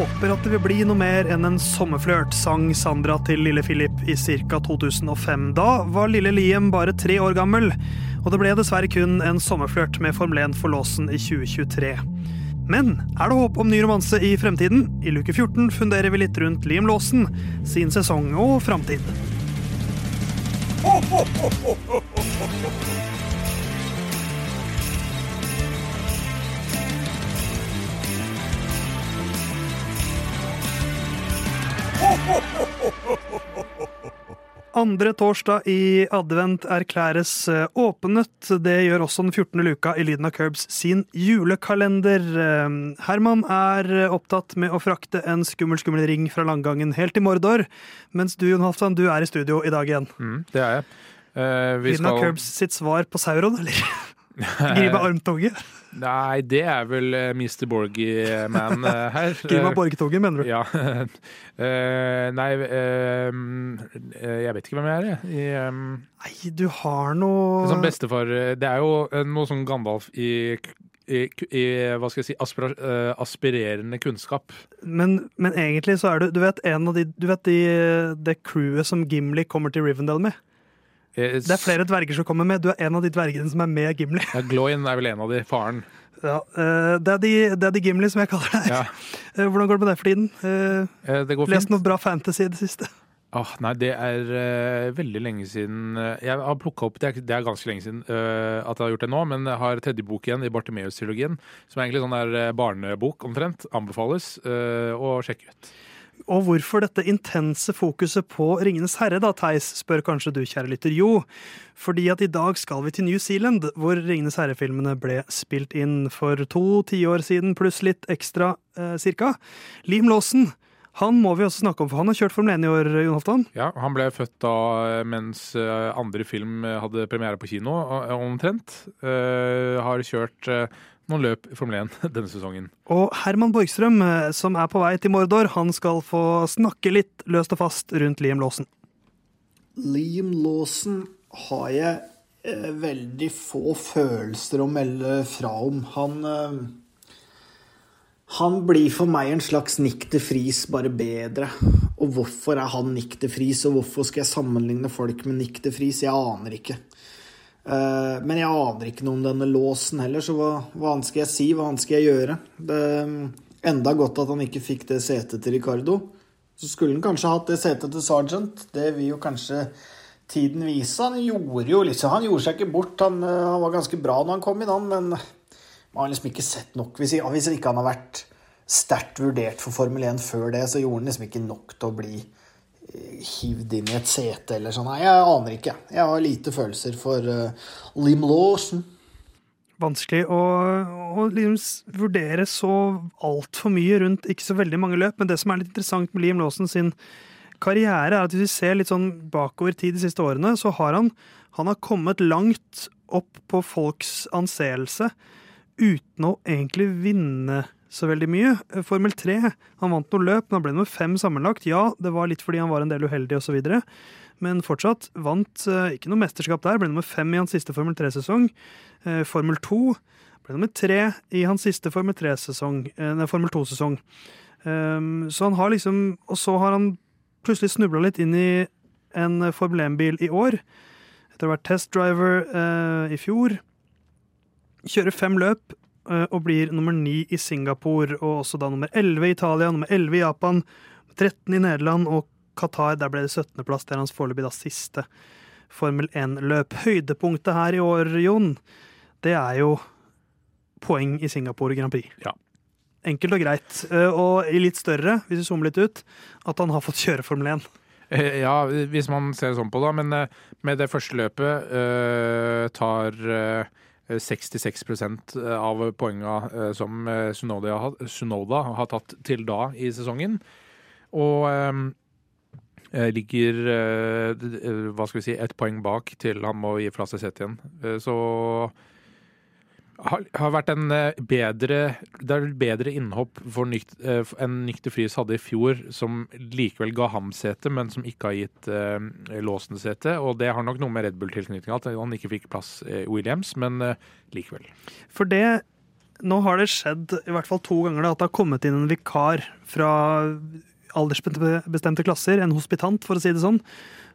håper at det vil bli noe mer enn en sommerflørt, sang Sandra til lille Philip i ca. 2005. Da var lille Liam bare tre år gammel, og det ble dessverre kun en sommerflørt med Formel 1 for låsen i 2023. Men er det håp om ny romanse i fremtiden? I luke 14 funderer vi litt rundt Liam Låsen, sin sesong og framtid. Andre torsdag i advent erklæres eh, åpnet. Det gjør også den 14. luka i Lyden av Curbs sin julekalender. Eh, Herman er opptatt med å frakte en skummel, skummel ring fra langgangen helt til Mordor, mens du, Jon Halvdan, du er i studio i dag igjen. Mm, det er jeg. Uh, Lyden av Curbs sitt svar på Sauron, eller? Gripe armtoget? Nei, det er vel uh, Mr. Borgy-man uh, her. Griba borgtoget, mener du? Ja. nei, jeg vet ikke hvem jeg er, jeg. Nei, du har noe Som bestefar Det er jo noe sånn Gandalf i i, i, hva skal jeg si, aspira, uh, aspirerende kunnskap. Men, men, egentlig så er du Du vet, en av de, du vet de, det crewet som Gimli kommer til Rivendell med? Det er flere dverger som kommer med. Du er en av de dvergene som er med Gimli. Ja, Gloin er vel en av de. Faren. Ja, det, er de, det er de Gimli, som jeg kaller deg. Ja. Hvordan går det med deg for tiden? Det går Lest noe bra fantasy i det siste? Oh, nei, det er uh, veldig lenge siden uh, Jeg har plukka opp det er, det er, ganske lenge siden uh, at jeg har gjort det nå, men jeg har tredje bok igjen i Bartimeus-trilogien, som er egentlig sånn der barnebok omtrent. Anbefales å sjekke ut. Og hvorfor dette intense fokuset på Ringenes herre, da, Theis, spør kanskje du, kjære lytter. Jo, fordi at i dag skal vi til New Zealand, hvor Ringenes herre-filmene ble spilt inn for to tiår siden, pluss litt ekstra, eh, cirka. Liam Lawson, han må vi også snakke om, for han har kjørt Formel 1 i år, Jon Hoftan? Ja, han ble født da mens andre film hadde premiere på kino, omtrent. Uh, har kjørt uh, noen løp i Formel 1 denne sesongen. Og Herman Borgstrøm, som er på vei til Mordor, han skal få snakke litt løst og fast rundt Liam Lawson. Liam Lawson har jeg eh, veldig få følelser å melde fra om. Han eh, Han blir for meg en slags Nick de Vries, bare bedre. Og hvorfor er han Nick de Vries, og hvorfor skal jeg sammenligne folk med Nick de Vries? Jeg aner ikke. Eh, men jeg aner ikke noe om denne låsen heller, så hva, hva annet skal jeg si? Hva annet skal jeg gjøre? Det er enda godt at han ikke fikk det setet til Ricardo. Så skulle han kanskje hatt det setet til Sergeant. Det vil jo kanskje tiden vise. Han gjorde jo liksom Han gjorde seg ikke bort. Han, eh, han var ganske bra når han kom inn, han, men man har liksom ikke sett nok. Hvis, hvis ikke han har vært sterkt vurdert for Formel 1 før det, så gjorde han liksom ikke nok til å bli hivd inn i et sete eller sånn. Nei, jeg aner ikke. Jeg har lite følelser for uh, Lim Lawson. Vanskelig å, å liksom vurdere så altfor mye rundt ikke så veldig mange løp, men det som er litt interessant med Liam Lawson sin karriere, er at hvis vi ser litt sånn bakover tid de siste årene, så har han, han har kommet langt opp på folks anseelse uten å egentlig vinne så veldig mye. Eh, Formel 3, han vant noe løp, men han ble nummer fem sammenlagt. Ja, det var litt fordi han var en del uheldig osv., men fortsatt vant eh, ikke noe mesterskap der. Ble nummer fem i hans siste Formel 3-sesong. Eh, Formel 2 ble nummer tre i hans siste Formel 3-sesong, nei, Formel 2-sesong. Ehm, så han har liksom Og så har han plutselig snubla litt inn i en Formel 1-bil i år. Etter å ha vært testdriver i fjor. Kjører fem løp, og blir nummer ni i Singapore, og også da nummer elleve i Italia, nummer elleve i Japan, 13 i Nederland og Qatar. Der ble det 17.-plass. Det er hans foreløpig da siste Formel 1-løp. Høydepunktet her i år, Jon, det er jo poeng i Singapore Grand Prix. Ja. Enkelt og greit. Eh, og i litt større, hvis vi zoomer litt ut, at han har fått kjøre Formel 1. Eh, ja, hvis man ser sånn på det. Men med det første løpet tar 66 eh, av poengene eh, som eh, Sunoda har tatt til da i sesongen. Og ligger hva skal vi si, ett poeng bak til han må gi fra seg setet igjen. Så har, har vært en eh, bedre Det er bedre innhopp for Nykt, uh, enn Nykter Friis hadde i fjor, som likevel ga ham sete, men som ikke har gitt uh, låsen sete. Og det har nok noe med Red Bull-tilknytninga at han ikke fikk plass i Williams, men uh, likevel. For det nå har det skjedd i hvert fall to ganger da, at det har kommet inn en vikar fra aldersbestemte klasser, en hospitant for å si det sånn,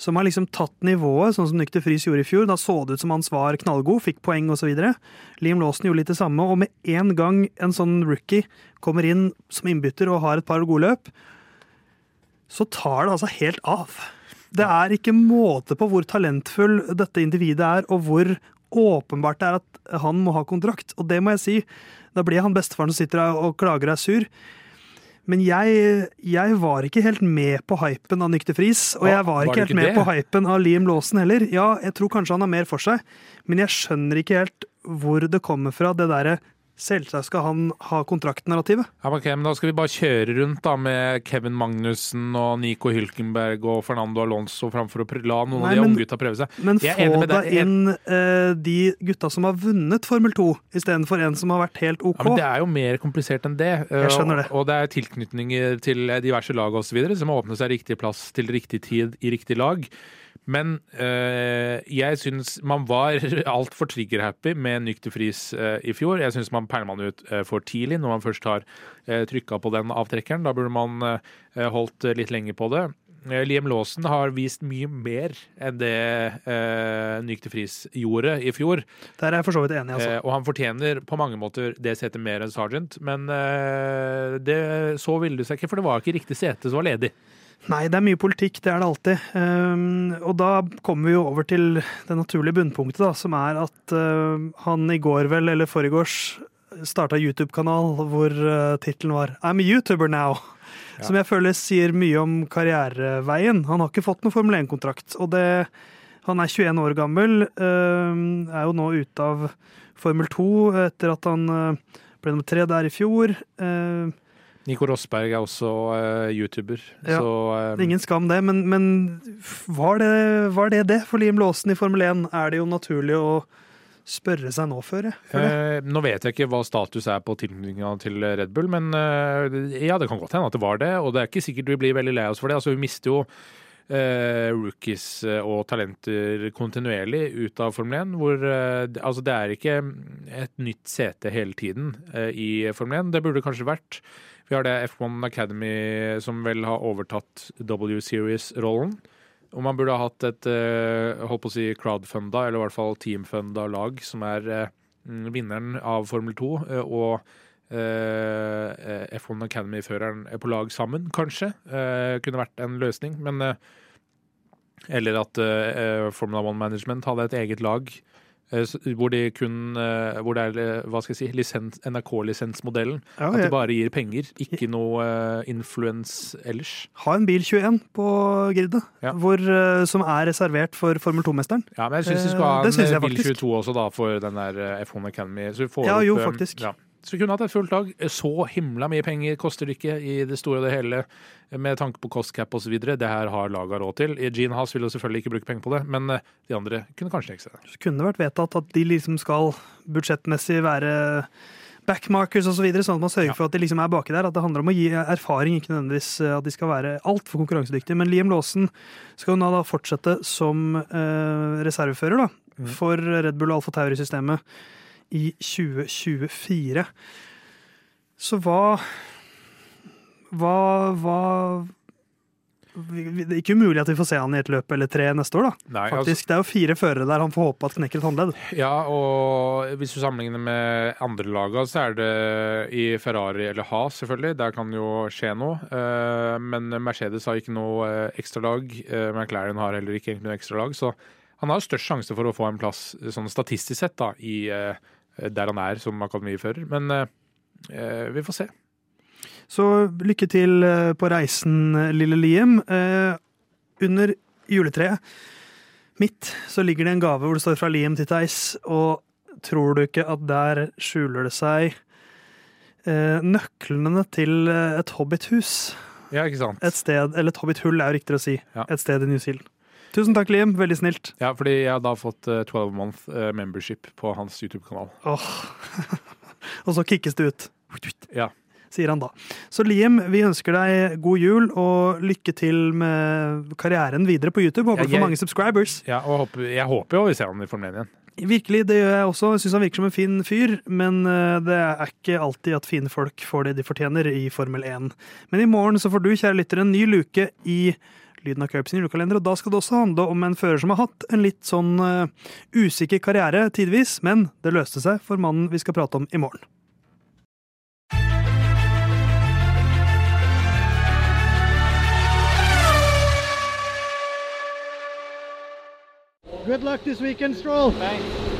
som har liksom tatt nivået, sånn som Nykter Friis gjorde i fjor. Da så det ut som hans var knallgod, fikk poeng osv. Liam Lawson gjorde litt det samme, og med en gang en sånn rookie kommer inn som innbytter og har et par gode løp, så tar det altså helt av. Det er ikke måte på hvor talentfull dette individet er, og hvor åpenbart det er at han må ha kontrakt. Og det må jeg si, da blir han bestefaren som sitter og klager og er sur. Men jeg, jeg, var ikke helt med på hypen av Nykter Friis. Og jeg var ikke var helt med det? på hypen av Liam Lawson heller. Ja, jeg tror kanskje han har mer for seg, men jeg skjønner ikke helt hvor det kommer fra, det derre Selvsagt skal han ha kontraktnarrativet. Ja, men men Da skal vi bare kjøre rundt da med Kevin Magnussen og Nico Hylkenberg og Fernando Alonso framfor å la noen Nei, av de unggutta prøve seg. Men få da inn eh, de gutta som har vunnet Formel 2, istedenfor en som har vært helt OK. Ja, men Det er jo mer komplisert enn det. Jeg skjønner det. Og, og det er tilknytninger til diverse lag osv. som må åpne seg riktig plass til riktig tid i riktig lag. Men øh, jeg syns man var altfor trigger-happy med Nykter Friis eh, i fjor. Jeg syns man pælma man ut øh, for tidlig når man først har øh, trykka på den avtrekkeren. Da burde man holdt litt lenger på det. Liam Lawson har vist mye mer enn det eh, Nykter Friis gjorde i fjor. Der er jeg for så vidt enig, altså. Eh, og han fortjener på mange måter det setet mer enn Sargent, men eh, det, så ville det seg ikke, for det var ikke riktig sete som var ledig. Nei, det er mye politikk, det er det alltid. Um, og da kommer vi jo over til det naturlige bunnpunktet, da, som er at uh, han i går vel, eller forgårs, starta YouTube-kanal hvor uh, tittelen var 'I'm a YouTuber now'. Ja. Som jeg føler sier mye om karriereveien. Han har ikke fått noen Formel 1-kontrakt. Og det, han er 21 år gammel, um, er jo nå ute av Formel 2 etter at han uh, ble nummer tre der i fjor. Uh, Nico Rosberg er også uh, YouTuber, Ja. så eh, Ingen skam det, men, men var, det, var det det for Liam Lawson i Formel 1? Er det jo naturlig å spørre seg nå før, jeg. eh, Nå vet jeg ikke hva status er på tilknytninga til Red Bull, men eh, ja, det kan godt hende at det var det. Og det er ikke sikkert vi blir veldig lei oss for det. Altså, vi mister jo rookies eh, og talenter kontinuerlig ut av Formel 1. Hvor, eh, altså, det er ikke et nytt sete hele tiden eh, i Formel 1. Det burde kanskje vært. Vi har det F1 Academy som vel har overtatt W-Series-rollen. Og man burde ha hatt et eh, holdt på å si crowdfunda, eller i hvert fall teamfunda lag, som er eh, vinneren av Formel 2 eh, og eh, F1 Academy-føreren er på lag sammen, kanskje. Eh, kunne vært en løsning, men eh, Eller at eh, Formula One Management hadde et eget lag eh, hvor de kun eh, Hvor det er eh, hva skal jeg si, lisens, NRK-lisensmodellen. Ja, At de bare gir penger, ikke noe influens ellers. Ha en bil 21 på gridet, Ja. eh, som er reservert for Formel 2-mesteren. Ja, men jeg syns Eh, skal ha en Bil faktisk. 22 også, da, for den der eh, F1 Academy. Så vi får Ja, opp, jo, eh, faktisk. Ja. Så vi kunne hatt et fullt lag. Så himla mye penger koster det ikke i det store og det hele, med tanke på kostcap osv. Det her har laga råd til. Gene Haas vil jo selvfølgelig ikke bruke penger på det, men eh, de andre kunne kanskje tenke seg det. Så kunne det vært vedtatt at de liksom skal budsjettmessig være backmarkers osv., så videre, sånn at man sørger Ja. for at de liksom er baki der. At det handler om å gi erfaring, ikke nødvendigvis eh, at de skal være altfor konkurransedyktige. Men Liam Lawson skal jo da fortsette som eh, reservefører da, Mhm. for Red Bull og Alfa Tauri-systemet i 2024. Så hva Hva, hva Det er ikke umulig at vi får se han i et løp eller tre neste år, da. Nei, altså, Faktisk, Det er jo fire førere der han får håpe at knekker et håndledd. ja, og hvis du sammenligner med andre laga, så er det i Ferrari eller Haas, selvfølgelig. Der kan jo skje noe. Eh, Men Mercedes har ikke noe eh, ekstralag. Eh, McLaren har heller ikke egentlig noe ekstralag. Så han har størst sjanse for å få en plass sånn statistisk sett da, i, der han er som akademifører. Men eh, eh, vi får se. Så lykke til eh, på reisen, eh, lille Liam. Eh, Under juletreet mitt så ligger det en gave hvor det står fra Liam til Theis, og tror du ikke at der skjuler det seg eh, nøklene til eh, et hobbithus? Ja, ikke sant? Et sted, eller et hobbithull er jo riktigere å si. Ja. Et sted i New Zealand. Tusen takk, Liam. Veldig snilt. Ja, fordi jeg har da fått eh, 12 month eh, membership på hans YouTube-kanal. Åh. og så kickes det ut. Ja. Sier han da. Så Liam, vi ønsker deg god jul og lykke til med karrieren videre på YouTube. Håper du får mange subscribers. Ja, og håper, jeg håper jo vi ser han i Formel 1 igjen. Virkelig, det gjør jeg også. Jeg syns han virker som en fin fyr, men eh, det er ikke alltid at fine folk får det de fortjener i Formel 1. Men i morgen så får du, kjære lytter, en ny luke i Lyden av Cup sin julekalender, og da skal det også handle om en fører som har hatt en litt sånn uh, usikker karriere tidvis, men det løste seg for mannen vi skal prate om i morgen. Good luck this weekend, Stroll. Thanks.